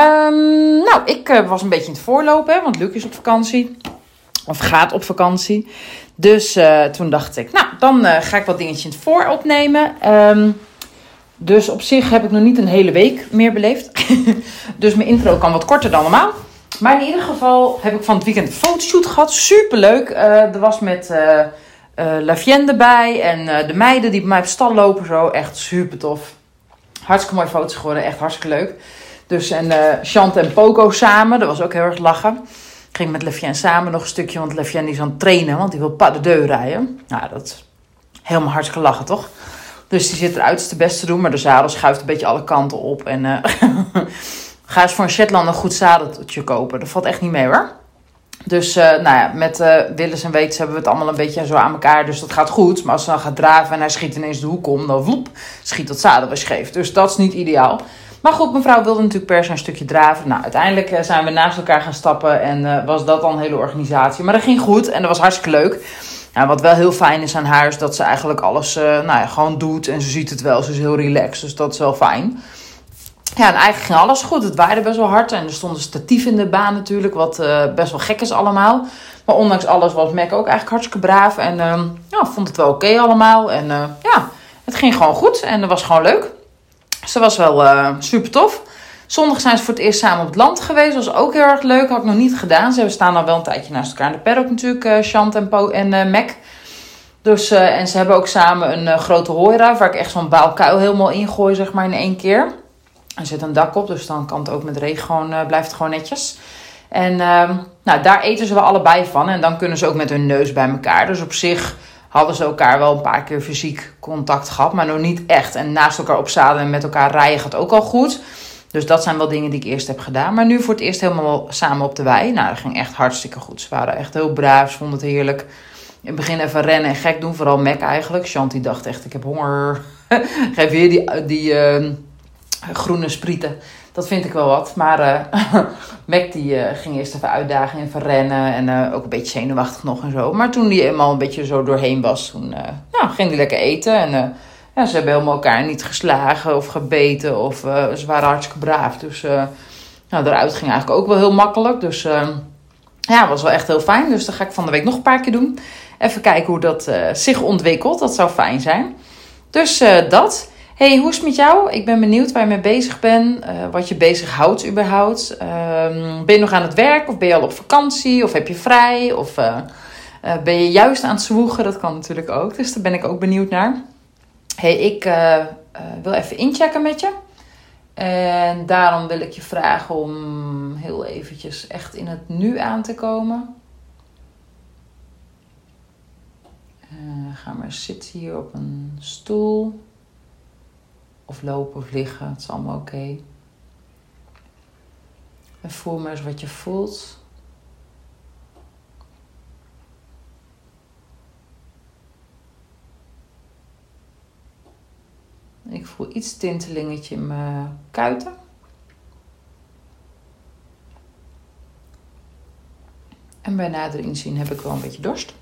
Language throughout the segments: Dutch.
Ehm, nou, ik uh, was een beetje in het voorlopen, want Luc is op vakantie. Of gaat op vakantie. Dus uh, toen dacht ik, nou, dan uh, ga ik wat dingetjes in het voor opnemen. Um, dus op zich heb ik nog niet een hele week meer beleefd. dus mijn intro kan wat korter dan normaal. Maar in ieder geval heb ik van het weekend een fotoshoot gehad. Superleuk. Uh, er was met Lavienne erbij. En de meiden die bij mij op stal lopen. Zo. Echt super tof. Hartstikke mooie foto's geworden. Echt hartstikke leuk. Dus en Chante en Poco samen. Dat was ook heel erg lachen. Ging met Lavienne samen nog een stukje. Want Lavienne is aan het trainen. Want die wil pas de deur rijden. Nou, dat is helemaal hartstikke lachen, toch? Dus die zit er uiterste best te doen. Maar de zadel schuift een beetje alle kanten op. En uh, ga eens voor een Shetland een goed zadeltje kopen. Dat valt echt niet mee hoor. Dus uh, nou ja, met uh, Willis en Weets hebben we het allemaal een beetje zo aan elkaar. Dus dat gaat goed. Maar als ze dan gaat draven en hij schiet ineens de hoek om, dan vloep, schiet dat zadel weer scheef. Dus dat is niet ideaal. Maar goed, mevrouw wilde natuurlijk per se een stukje draven. Nou, uiteindelijk zijn we naast elkaar gaan stappen. En was dat dan een hele organisatie. Maar dat ging goed en dat was hartstikke leuk. Nou, wat wel heel fijn is aan haar is dat ze eigenlijk alles uh, nou ja, gewoon doet. En ze ziet het wel. Ze is heel relaxed. Dus dat is wel fijn. Ja, en eigenlijk ging alles goed. Het waaide best wel hard. En er stond een statief in de baan natuurlijk. Wat best wel gek is allemaal. Maar ondanks alles was Mac ook eigenlijk hartstikke braaf. En uh, ja, vond het wel oké allemaal. En ja, het ging gewoon goed. En dat was gewoon leuk. Dat was wel super tof. Zondag zijn ze voor het eerst samen op het land geweest. Was ook heel erg leuk. Had ik nog niet gedaan. Ze staan al wel een tijdje naast elkaar in de paddock natuurlijk. Uh, Chant en, en uh, Mac. Dus, en ze hebben ook samen een grote hooiruif. Waar ik echt zo'n baalkuil helemaal ingooi zeg maar in één keer. Er zit een dak op. Dus dan kan het ook met regen gewoon, blijft het gewoon netjes. En nou, daar eten ze wel allebei van. En dan kunnen ze ook met hun neus bij elkaar. Dus op zich hadden ze elkaar wel een paar keer fysiek contact gehad. Maar nog niet echt. En naast elkaar op zadelen en met elkaar rijden gaat ook al goed. Dus dat zijn wel dingen die ik eerst heb gedaan. Maar nu voor het eerst helemaal samen op de wei. Nou, dat ging echt hartstikke goed. Ze waren echt heel braaf. Ze vonden het heerlijk. In het begin even rennen en gek doen. Vooral Mac eigenlijk. Shanti dacht echt, ik heb honger. Geef weer die, die uh, groene sprieten. Dat vind ik wel wat. Maar uh, Mac die uh, ging eerst even uitdagen en even rennen. En uh, ook een beetje zenuwachtig nog en zo. Maar toen die eenmaal een beetje zo doorheen was, toen nou, ging hij lekker eten. En ja, ze hebben helemaal elkaar niet geslagen of gebeten. Of ze waren hartstikke braaf. Dus nou, daaruit ging eigenlijk ook wel heel makkelijk. Dus ja, was wel echt heel fijn. Dus dat ga ik van de week nog een paar keer doen. Even kijken hoe dat zich ontwikkelt. Dat zou fijn zijn. Dus dat. Hey, hoe is het met jou? Ik ben benieuwd waar je mee bezig bent. wat je bezighoudt überhaupt. Ehm, ben je nog aan het werk? Of ben je al op vakantie? Of heb je vrij? Of ben je juist aan het zwoegen? Dat kan natuurlijk ook. Dus daar ben ik ook benieuwd naar hey, ik wil even inchecken met je. En daarom wil ik je vragen om heel eventjes echt in het nu aan te komen. Ga maar zitten hier op een stoel. Of lopen of liggen, het is allemaal oké. En voel maar eens wat je voelt. Ik voel iets tintelingetje in mijn kuiten. En bij nader inzien heb ik wel een beetje dorst.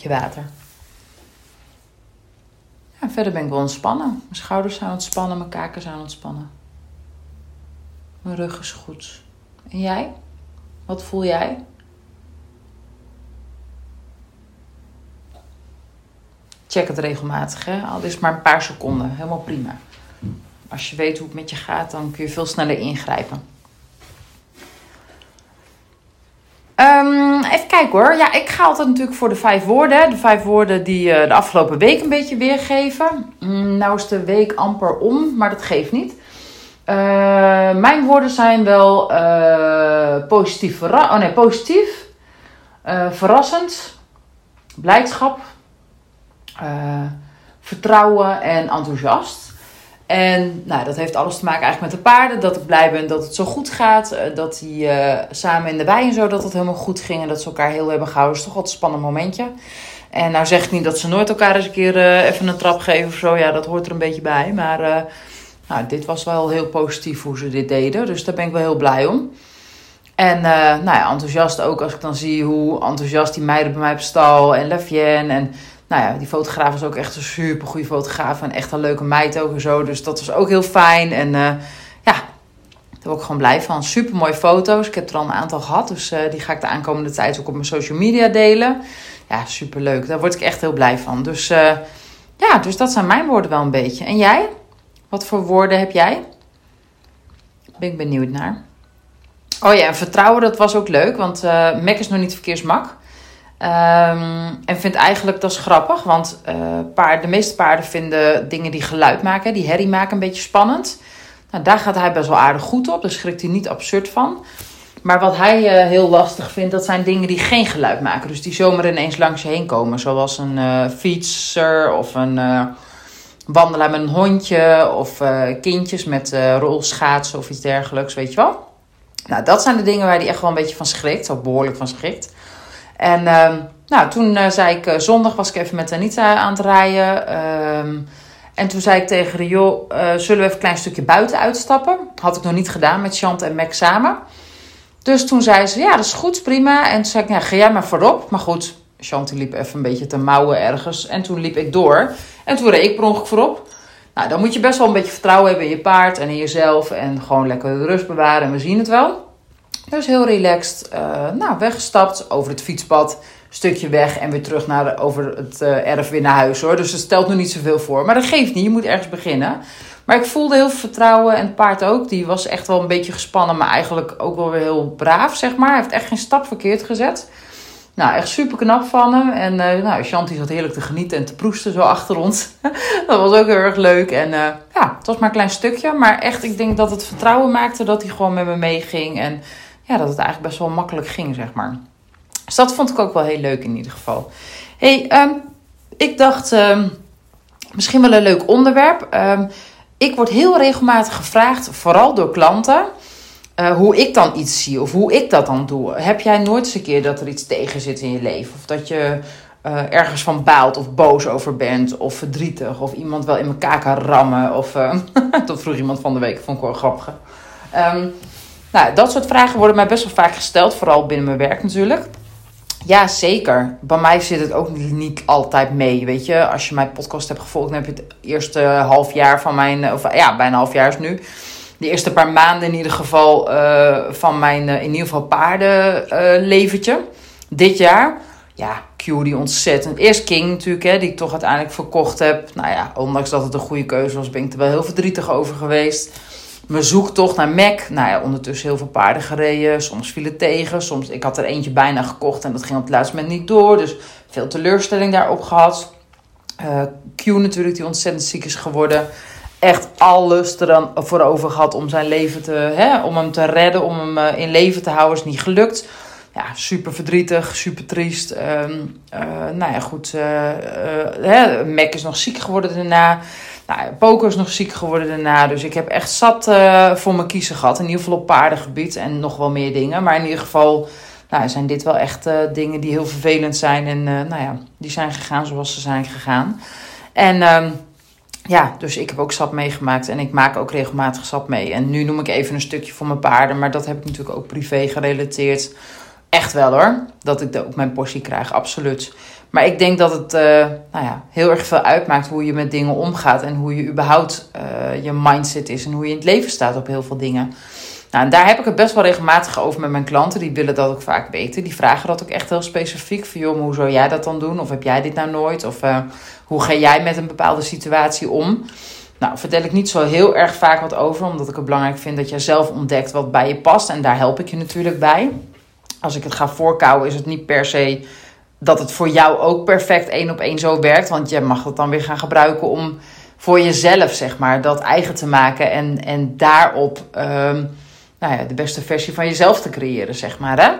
Slokje water. Ja, verder ben ik wel ontspannen. Mijn schouders zijn ontspannen, mijn kaken zijn ontspannen. Mijn rug is goed. En jij? Wat voel jij? check het regelmatig. Hè? Al is maar een paar seconden. Helemaal prima. Als je weet hoe het met je gaat, dan kun je veel sneller ingrijpen. Um, even kijken hoor. Ja, ik ga altijd natuurlijk voor de vijf woorden. De vijf woorden die uh, de afgelopen week een beetje weergeven. Mm, nou is de week amper om, maar dat geeft niet. Uh, mijn woorden zijn wel uh, positief, oh nee, positief verrassend, blijdschap, vertrouwen en enthousiast. En nou, dat heeft alles te maken eigenlijk met de paarden. Dat ik blij ben dat het zo goed gaat. eh, Dat die eh, samen in de wei en zo, dat het helemaal goed ging. En dat ze elkaar heel hebben gehouden. Dat is toch wel een spannend momentje. En nou zeg ik niet dat ze nooit elkaar eens een keer eh, even een trap geven of zo. Ja, dat hoort er een beetje bij. Maar nou, dit was wel heel positief hoe ze dit deden. Dus daar ben ik wel heel blij om. En nou ja, enthousiast ook als ik dan zie hoe enthousiast die meiden bij mij op stal en Lefjen. En nou ja, die fotograaf was ook echt een super goede fotograaf en echt een leuke meid ook en zo. Dus dat was ook heel fijn. En eh, ja, daar word ik gewoon blij van. Super mooie foto's. Ik heb er al een aantal gehad. Dus eh, die ga ik de aankomende tijd ook op mijn social media delen. Ja, super leuk. Daar word ik echt heel blij van. Dus eh, ja, dus dat zijn mijn woorden wel een beetje. En jij? Wat voor woorden heb jij? Ben ik benieuwd naar. Oh ja, en vertrouwen, dat was ook leuk. Want Mac is nog niet verkeersmak. Ehm, en vindt eigenlijk, dat is grappig. Want eh paard, de meeste paarden vinden dingen die geluid maken, die herrie maken, een beetje spannend. Nou, daar gaat hij best wel aardig goed op. Daar schrikt hij niet absurd van. Maar wat hij eh, heel lastig vindt, dat zijn dingen die geen geluid maken. Dus die zomaar ineens langs je heen komen. Zoals een eh, fietser of een wandelaar met een hondje. Of kindjes met rolschaatsen of iets dergelijks, weet je wel. Nou, dat zijn de dingen waar hij echt wel een beetje van schrikt. Of behoorlijk van schrikt. En ehm, nou, toen eh, zei ik, eh, zondag was ik even met Anita aan het rijden. Ehm, en toen zei ik tegen joh, eh, zullen we even een klein stukje buiten uitstappen? Had ik nog niet gedaan met Chant en Mac samen. Dus toen zei ze, ja, dat is goed, prima. En toen zei ik, ja, ga jij maar voorop. Maar goed, Chant liep even een beetje te mouwen ergens. En toen liep ik door. En toen reed ik per ongeluk voorop. Nou, dan moet je best wel een beetje vertrouwen hebben in je paard en in jezelf. En gewoon lekker de rust bewaren en we zien het wel. Dus heel relaxed, eh, nou, weggestapt over het fietspad, stukje weg en weer terug naar de, over het eh, erf weer naar huis hoor. Dus het stelt nu niet zoveel voor. Maar dat geeft niet, je moet ergens beginnen. Maar ik voelde heel veel vertrouwen en het paard ook. Die was echt wel een beetje gespannen, maar eigenlijk ook wel weer heel braaf, zeg maar. Hij heeft echt geen stap verkeerd gezet. Nou, echt super knap van hem. En eh nou, Shanti zat heerlijk te genieten en te proesten zo achter ons. dat was ook heel erg leuk. En ja, het was maar een klein stukje. Maar echt, ik denk dat het vertrouwen maakte dat hij gewoon met me meeging. En ja, dat het eigenlijk best wel makkelijk ging, zeg maar. Dus dat vond ik ook wel heel leuk in ieder geval. hey, ehm, ik dacht ehm, misschien wel een leuk onderwerp. Ehm, ik word heel regelmatig gevraagd, vooral door klanten, eh, hoe ik dan iets zie of hoe ik dat dan doe. Heb jij nooit eens een keer dat er iets tegen zit in je leven? Of dat je eh, ergens van baalt of boos over bent of verdrietig of iemand wel in elkaar kan rammen? Of, eh, dat vroeg iemand van de week, vond ik wel grappig. Nou, dat soort vragen worden mij best wel vaak gesteld, vooral binnen mijn werk natuurlijk. Ja, zeker. Bij mij zit het ook niet altijd mee. Weet je, als je mijn podcast hebt gevolgd, dan heb je het eerste half jaar van mijn, of ja, bijna half jaar is nu. De eerste paar maanden in ieder geval uh, van mijn, uh, in ieder geval paardenleventje. Dit jaar. Ja, die ontzettend. Eerst King natuurlijk, hè, die ik toch uiteindelijk verkocht heb. Nou ja, ondanks dat het een goede keuze was, ben ik er wel heel verdrietig over geweest mijn zoektocht naar Mac. Nou ja, ondertussen heel veel paarden gereden. Soms viel het tegen. Soms, ik had er eentje bijna gekocht en dat ging op het laatste moment niet door. Dus veel teleurstelling daarop gehad. Uh, Q natuurlijk, die ontzettend ziek is geworden. Echt alles er voor over gehad om zijn leven te, hè, om hem te redden, om hem uh, in leven te houden. Is niet gelukt. Ja, super verdrietig, super triest. Um, nou ja, goed. Mac is nog ziek geworden daarna. Nou, Poker is nog ziek geworden daarna. Dus ik heb echt zat uh, voor mijn kiezen gehad. In ieder geval op paardengebied en nog wel meer dingen. Maar in ieder geval nou, zijn dit wel echt uh, dingen die heel vervelend zijn. En uh, nou ja, die zijn gegaan zoals ze zijn gegaan. En um, ja, dus ik heb ook sap meegemaakt. En ik maak ook regelmatig sap mee. En nu noem ik even een stukje voor mijn paarden. Maar dat heb ik natuurlijk ook privé gerelateerd. Echt wel hoor. Dat ik ook mijn portie krijg, absoluut. Maar ik denk dat het uh, nou ja, heel erg veel uitmaakt hoe je met dingen omgaat. En hoe je überhaupt uh, je mindset is. En hoe je in het leven staat op heel veel dingen. Nou, en daar heb ik het best wel regelmatig over met mijn klanten. Die willen dat ook vaak weten. Die vragen dat ook echt heel specifiek. Van joh, hoe zou jij dat dan doen? Of heb jij dit nou nooit? Of uh, hoe ga jij met een bepaalde situatie om? Nou, vertel ik niet zo heel erg vaak wat over. Omdat ik het belangrijk vind dat jij zelf ontdekt wat bij je past. En daar help ik je natuurlijk bij. Als ik het ga voorkouwen is het niet per se dat het voor jou ook perfect één op één zo werkt. Want je mag het dan weer gaan gebruiken om voor jezelf, zeg maar, dat eigen te maken. En, en daarop um, nou ja, de beste versie van jezelf te creëren, zeg maar. Hè?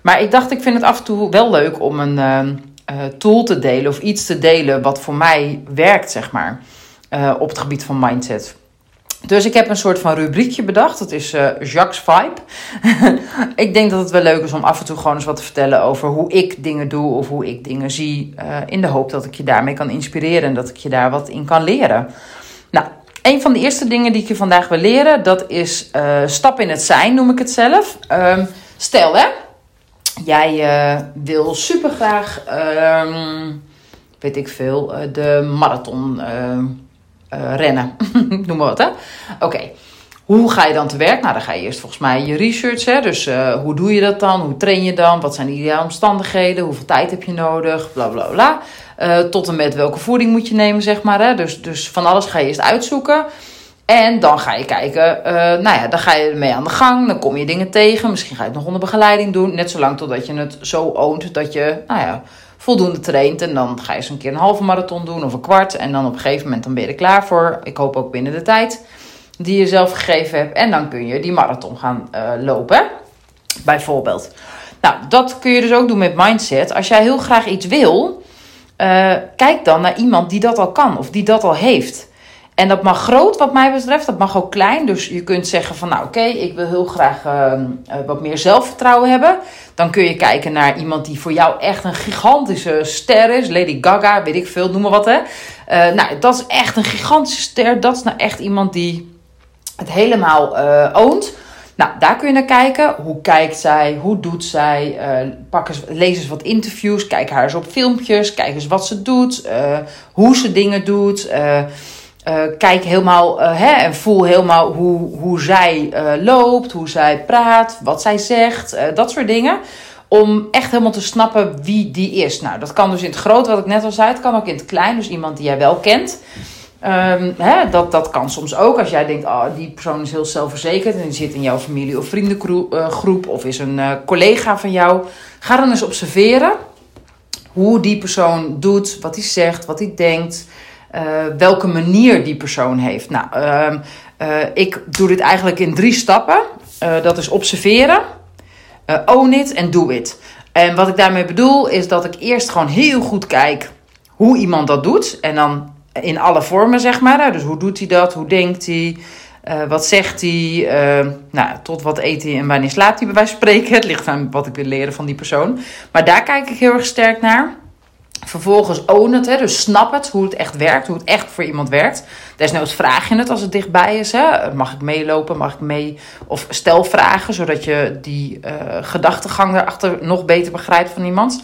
Maar ik dacht, ik vind het af en toe wel leuk om een uh, tool te delen of iets te delen wat voor mij werkt, zeg maar, uh, op het gebied van mindset. Dus ik heb een soort van rubriekje bedacht. Dat is uh, Jacques Vibe. ik denk dat het wel leuk is om af en toe gewoon eens wat te vertellen over hoe ik dingen doe of hoe ik dingen zie. Uh, in de hoop dat ik je daarmee kan inspireren en dat ik je daar wat in kan leren. Nou, een van de eerste dingen die ik je vandaag wil leren, dat is uh, stap in het zijn, noem ik het zelf. Um, stel hè, jij wil super graag, um, weet ik veel, de marathon uh, rennen. Noem maar wat, hè? Oké. Hoe ga je dan te werk? Nou, dan ga je eerst volgens mij je research. Hè? Dus uh, hoe doe je dat dan? Hoe train je dan? Wat zijn de ideale omstandigheden? Hoeveel tijd heb je nodig? Bla bla bla. Uh, tot en met welke voeding moet je nemen, zeg maar. Hè? Dus, dus van alles ga je eerst uitzoeken. En dan ga je kijken, nou ja, dan ga je ermee aan de gang. Dan kom je dingen tegen. Misschien ga je het nog onder begeleiding doen. Net zolang totdat je het zo oont dat je, nou ja, voldoende traint. En dan ga je eens een keer een halve marathon doen of een kwart. En dan op een gegeven moment dan ben je er klaar voor. Ik hoop ook binnen de tijd die je zelf gegeven hebt. En dan kun je die marathon gaan uh, lopen, bijvoorbeeld. Nou, dat kun je dus ook doen met mindset. Als jij heel graag iets wil, uh, kijk dan naar iemand die dat al kan of die dat al heeft. En dat mag groot, wat mij betreft. Dat mag ook klein. Dus je kunt zeggen van, nou oké, ik wil heel graag uh, wat meer zelfvertrouwen hebben. Dan kun je kijken naar iemand die voor jou echt een gigantische ster is. Lady Gaga, weet ik veel, noem maar wat hè. Uh, nou, dat is echt een gigantische ster. Dat is nou echt iemand die het helemaal uh, oont. Nou, daar kun je naar kijken. Hoe kijkt zij? Hoe doet zij? Uh, pak eens, lees wat interviews. Kijk haar eens op filmpjes. Kijk eens wat ze doet. hoe ze dingen doet. Uh, kijk helemaal uh, hè, en voel helemaal hoe, hoe zij uh, loopt, hoe zij praat, wat zij zegt, dat soort dingen. Om echt helemaal te snappen wie die is. Nou, dat kan dus in het groot, wat ik net al zei. Het kan ook in het klein, dus iemand die jij wel kent. Um, hè, dat, dat kan soms ook. Als jij denkt, oh, die persoon is heel zelfverzekerd en die zit in jouw familie of vriendengroep of is een collega van jou. Ga dan eens observeren hoe die persoon doet, wat hij zegt, wat hij denkt. Uh, welke manier die persoon heeft. Nou, uh, uh, ik doe dit eigenlijk in drie stappen. Uh, dat is observeren, own it en do it. En wat ik daarmee bedoel is dat ik eerst gewoon heel goed kijk hoe iemand dat doet. En dan in alle vormen, zeg maar. Dus hoe doet hij dat? Hoe denkt hij? wat zegt hij? nou, tot wat eet hij en wanneer slaapt hij bij wijze van spreken. Het ligt aan wat ik wil leren van die persoon. Maar daar kijk ik heel erg sterk naar. Vervolgens own het, hè, dus snap het, hoe het echt werkt, hoe het echt voor iemand werkt. Desnoods vraag je het als het dichtbij is. Hè. Mag ik meelopen, mag ik mee? Of stel vragen, zodat je die uh, gedachtegang daarachter nog beter begrijpt van iemand.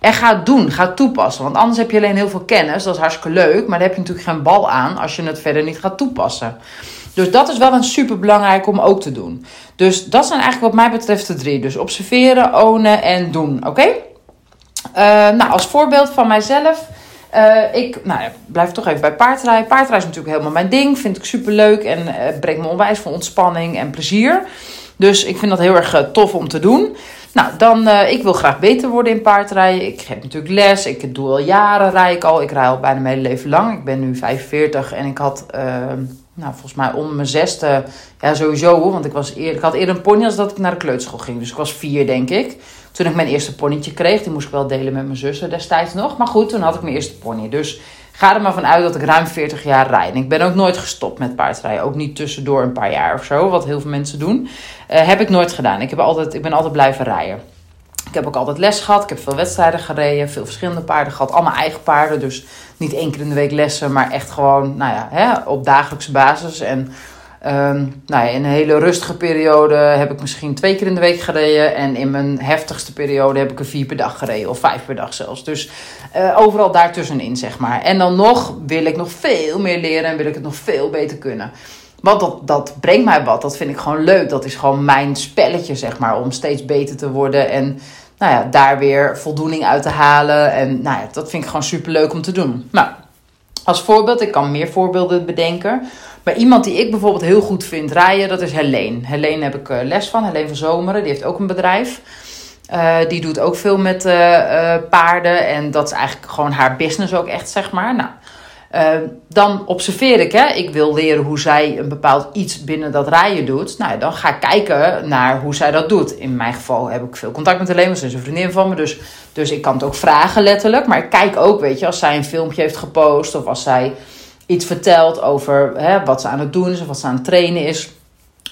En ga het doen, ga het toepassen. Want anders heb je alleen heel veel kennis, dat is hartstikke leuk. Maar daar heb je natuurlijk geen bal aan als je het verder niet gaat toepassen. Dus dat is wel een super belangrijk om ook te doen. Dus dat zijn eigenlijk wat mij betreft de drie. Dus observeren, ownen en doen. Oké? Uh, nou, als voorbeeld van mijzelf. Uh, ik nou, blijf toch even bij paardrijden. Paardrijden is natuurlijk helemaal mijn ding. Vind ik super leuk en uh, brengt me onwijs veel ontspanning en plezier. Dus ik vind dat heel erg tof om te doen. Nou, dan, ik wil graag beter worden in paardrijden. Ik geef natuurlijk les. Ik doe al jaren, rij ik al. Ik rij al bijna mijn hele leven lang. Ik ben nu 45 en ik had, nou, volgens mij onder mijn zesde, ja sowieso, want ik, was ik had eerder een pony als dat ik naar de kleuterschool ging. Dus ik was vier, denk ik. Toen ik mijn eerste ponytje kreeg, die moest ik wel delen met mijn zussen destijds nog. Maar goed, toen had ik mijn eerste pony. Dus ga er maar vanuit dat ik ruim 40 jaar rijd. En ik ben ook nooit gestopt met paardrijden. Ook niet tussendoor een paar jaar of zo, wat heel veel mensen doen. Uh, heb ik nooit gedaan. Ik, heb altijd, ik ben altijd blijven rijden. Ik heb ook altijd les gehad. Ik heb veel wedstrijden gereden. Veel verschillende paarden gehad. Allemaal eigen paarden. Dus niet één keer in de week lessen. Maar echt gewoon nou ja, hè, op dagelijkse basis. En Um, nou in een hele rustige periode heb ik misschien twee keer in de week gereden. En in mijn heftigste periode heb ik er vier per dag gereden. Of vijf per dag zelfs. Dus uh, overal daartussenin, zeg maar. En dan nog wil ik nog veel meer leren en wil ik het nog veel beter kunnen. Want dat, dat brengt mij wat. Dat vind ik gewoon leuk. Dat is gewoon mijn spelletje, zeg maar. Om steeds beter te worden. En nou ja, daar weer voldoening uit te halen. En nou ja, dat vind ik gewoon super leuk om te doen. Nou, als voorbeeld, ik kan meer voorbeelden bedenken. Maar iemand die ik bijvoorbeeld heel goed vind rijden, dat is Helene. Helene heb ik uh, les van, Helene van Zomeren. Die heeft ook een bedrijf. Uh, die doet ook veel met uh, paarden. En dat is eigenlijk gewoon haar business ook echt, zeg maar. Nou, dan observeer ik, hè. ik wil leren hoe zij een bepaald iets binnen dat rijden doet. Nou, dan ga ik kijken naar hoe zij dat doet. In mijn geval heb ik veel contact met Helene, ze is vriendin van me. Dus, dus ik kan het ook vragen letterlijk. Maar ik kijk ook, weet je, als zij een filmpje heeft gepost of als zij iets vertelt over hè, wat ze aan het doen is of wat ze aan het trainen is.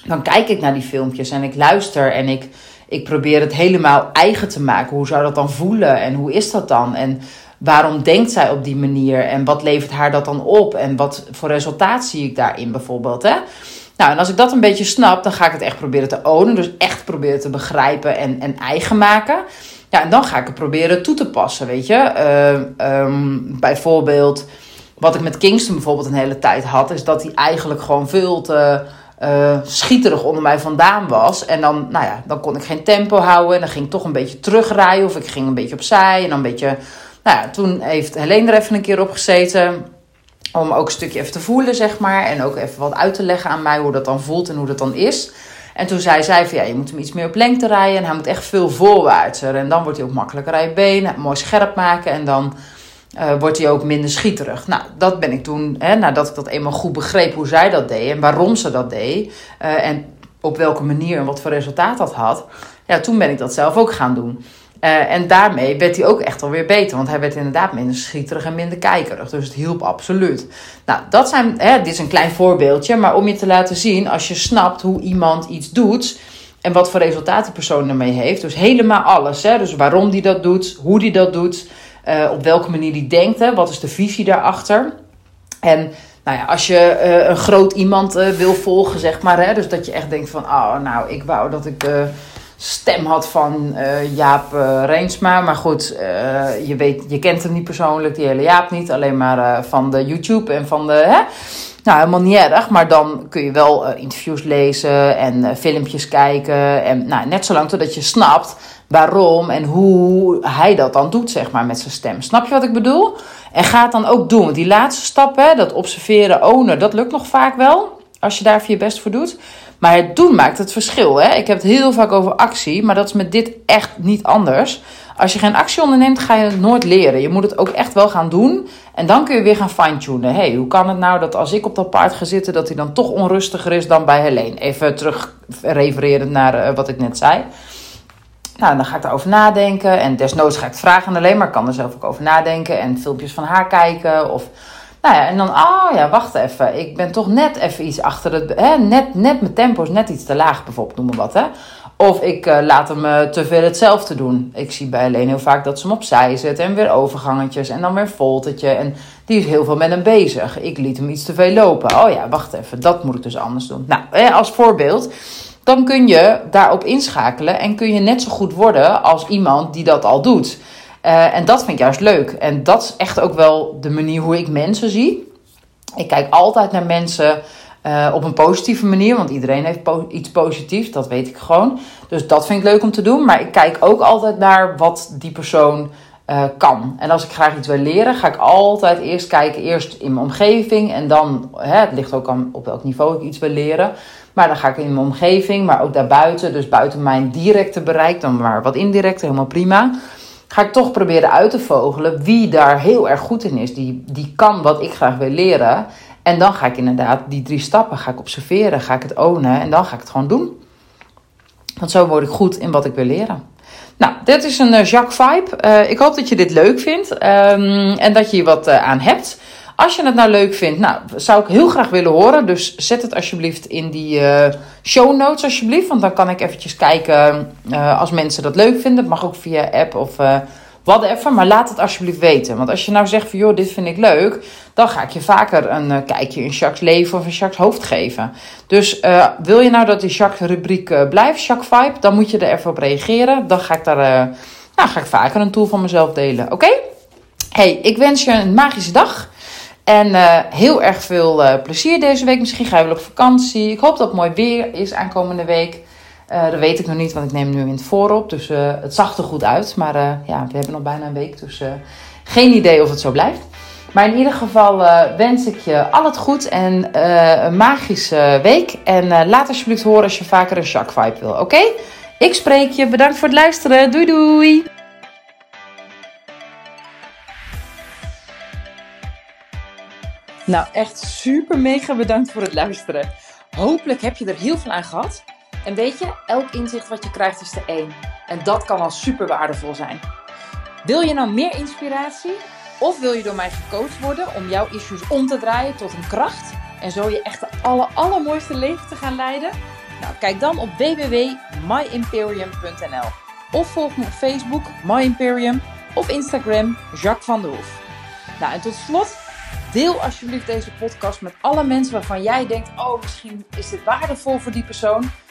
Dan kijk ik naar die filmpjes en ik luister en ik, ik probeer het helemaal eigen te maken. Hoe zou dat dan voelen en hoe is dat dan? En waarom denkt zij op die manier en wat levert haar dat dan op en wat voor resultaat zie ik daarin bijvoorbeeld. Hè? Nou, en als ik dat een beetje snap, dan ga ik het echt proberen te ownen. Dus echt proberen te begrijpen en, en eigen maken. Ja, en dan ga ik het proberen toe te passen, weet je. Uh, bijvoorbeeld, wat ik met Kingston bijvoorbeeld een hele tijd had, is dat hij eigenlijk gewoon veel te uh, schieterig onder mij vandaan was. En dan, nou ja, dan kon ik geen tempo houden. En dan ging ik toch een beetje terugrijden. Of ik ging een beetje opzij. En dan een beetje. Nou ja, toen heeft Helene er even een keer op gezeten. Om ook een stukje even te voelen, zeg maar. En ook even wat uit te leggen aan mij hoe dat dan voelt en hoe dat dan is. En toen zei zij van ja, je moet hem iets meer op lengte rijden. En hij moet echt veel voorwaartser. En dan wordt hij ook makkelijker rijden benen. Mooi scherp maken. En dan uh, wordt hij ook minder schieterig. Nou, dat ben ik toen, hè, nadat ik dat eenmaal goed begreep hoe zij dat deed en waarom ze dat deed. Uh, en op welke manier en wat voor resultaat dat had. Ja, toen ben ik dat zelf ook gaan doen. Uh, en daarmee werd hij ook echt alweer beter. Want hij werd inderdaad minder schieterig en minder kijkerig. Dus het hielp absoluut. Nou, dat zijn, hè, dit is een klein voorbeeldje. Maar om je te laten zien, als je snapt hoe iemand iets doet. En wat voor resultaat die persoon ermee heeft. Dus helemaal alles. Hè? Dus waarom die dat doet, hoe die dat doet. Uh, op welke manier die denkt. Hè? Wat is de visie daarachter. En nou ja, als je uh, een groot iemand uh, wil volgen, zeg maar. Hè? Dus dat je echt denkt van, oh nou, ik wou dat ik stem had van Jaap Reensma. Maar goed, je, weet, je kent hem niet persoonlijk, die hele Jaap niet. Alleen maar van de YouTube en van de... Hè? Nou, helemaal niet erg. Maar dan kun je wel interviews lezen en filmpjes kijken. En nou, net zolang totdat je snapt waarom en hoe hij dat dan doet, zeg maar, met zijn stem. Snap je wat ik bedoel? En ga het dan ook doen. Die laatste stap, hè, dat observeren, ownen, dat lukt nog vaak wel. Als je daar je best voor doet. Maar het doen maakt het verschil. Hè? Ik heb het heel vaak over actie, maar dat is met dit echt niet anders. Als je geen actie onderneemt, ga je het nooit leren. Je moet het ook echt wel gaan doen. En dan kun je weer gaan fine-tunen. hey, hoe kan het nou dat als ik op dat paard ga zitten, dat hij dan toch onrustiger is dan bij Helene? Even terug refererend naar uh, wat ik net zei. Nou, dan ga ik erover nadenken. En desnoods ga ik het vragen alleen, maar ik kan er zelf ook over nadenken. En filmpjes van haar kijken. Of nou ja, en dan, oh ja, wacht even. Ik ben toch net even iets achter het. Hè, net, net mijn tempo is net iets te laag, bijvoorbeeld, noem maar wat. Hè. Of ik uh, laat hem uh, te veel hetzelfde doen. Ik zie bij alleen heel vaak dat ze hem opzij zet en weer overgangetjes en dan weer voltetje. En die is heel veel met hem bezig. Ik liet hem iets te veel lopen. Oh ja, wacht even, dat moet ik dus anders doen. Nou, als voorbeeld, dan kun je daarop inschakelen en kun je net zo goed worden als iemand die dat al doet. Uh, en dat vind ik juist leuk. En dat is echt ook wel de manier hoe ik mensen zie. Ik kijk altijd naar mensen uh, op een positieve manier, want iedereen heeft iets positiefs, dat weet ik gewoon. Dus dat vind ik leuk om te doen. Maar ik kijk ook altijd naar wat die persoon uh, kan. En als ik graag iets wil leren, ga ik altijd eerst kijken, eerst in mijn omgeving. En dan, hè, het ligt ook aan op welk niveau ik iets wil leren. Maar dan ga ik in mijn omgeving, maar ook daarbuiten. Dus buiten mijn directe bereik, dan maar wat indirect, helemaal prima ga ik toch proberen uit te vogelen wie daar heel erg goed in is. Die, die kan wat ik graag wil leren. En dan ga ik inderdaad die drie stappen ga ik observeren, ga ik het ownen en dan ga ik het gewoon doen. Want zo word ik goed in wat ik wil leren. Nou, dit is een uh, Jacques vibe. Uh, ik hoop dat je dit leuk vindt um, en dat je hier wat uh, aan hebt. Als je het nou leuk vindt, nou, zou ik heel graag willen horen. Dus zet het alsjeblieft in die show notes alsjeblieft. Want dan kan ik eventjes kijken als mensen dat leuk vinden. Het mag ook via app of whatever. Maar laat het alsjeblieft weten. Want als je nou zegt van joh, dit vind ik leuk. Dan ga ik je vaker een kijkje in Jacques leven of in Jacques hoofd geven. Dus wil je nou dat die Jacques rubriek blijft, Jacques Vibe. Dan moet je er even op reageren. Dan ga ik daar nou, ga ik vaker een tool van mezelf delen. Oké? Hey, ik wens je een magische dag. En heel erg veel plezier deze week. Misschien ga je wel op vakantie. Ik hoop dat het mooi weer is aankomende week. Uh, dat weet ik nog niet, want ik neem nu in het voorop. Dus het zag er goed uit. Maar ja, we hebben nog bijna een week. Dus geen idee of het zo blijft. Maar in ieder geval wens ik je al het goed en een magische week. En laat alsjeblieft horen als je vaker een Shark Vibe wil. Oké? Ik spreek je. Bedankt voor het luisteren. Doei doei! Nou, echt super mega bedankt voor het luisteren. Hopelijk heb je er heel veel aan gehad. En weet je, elk inzicht wat je krijgt is de één. En dat kan al super waardevol zijn. Wil je nou meer inspiratie? Of wil je door mij gecoacht worden om jouw issues om te draaien tot een kracht en zo je echt de aller, allermooiste leven te gaan leiden? Nou, kijk dan op www.myimperium.nl of volg me op Facebook, My Imperium, of Instagram, Jacques van der Hoef. Nou, en tot slot, deel alsjeblieft deze podcast met alle mensen waarvan jij denkt: oh, misschien is dit waardevol voor die persoon.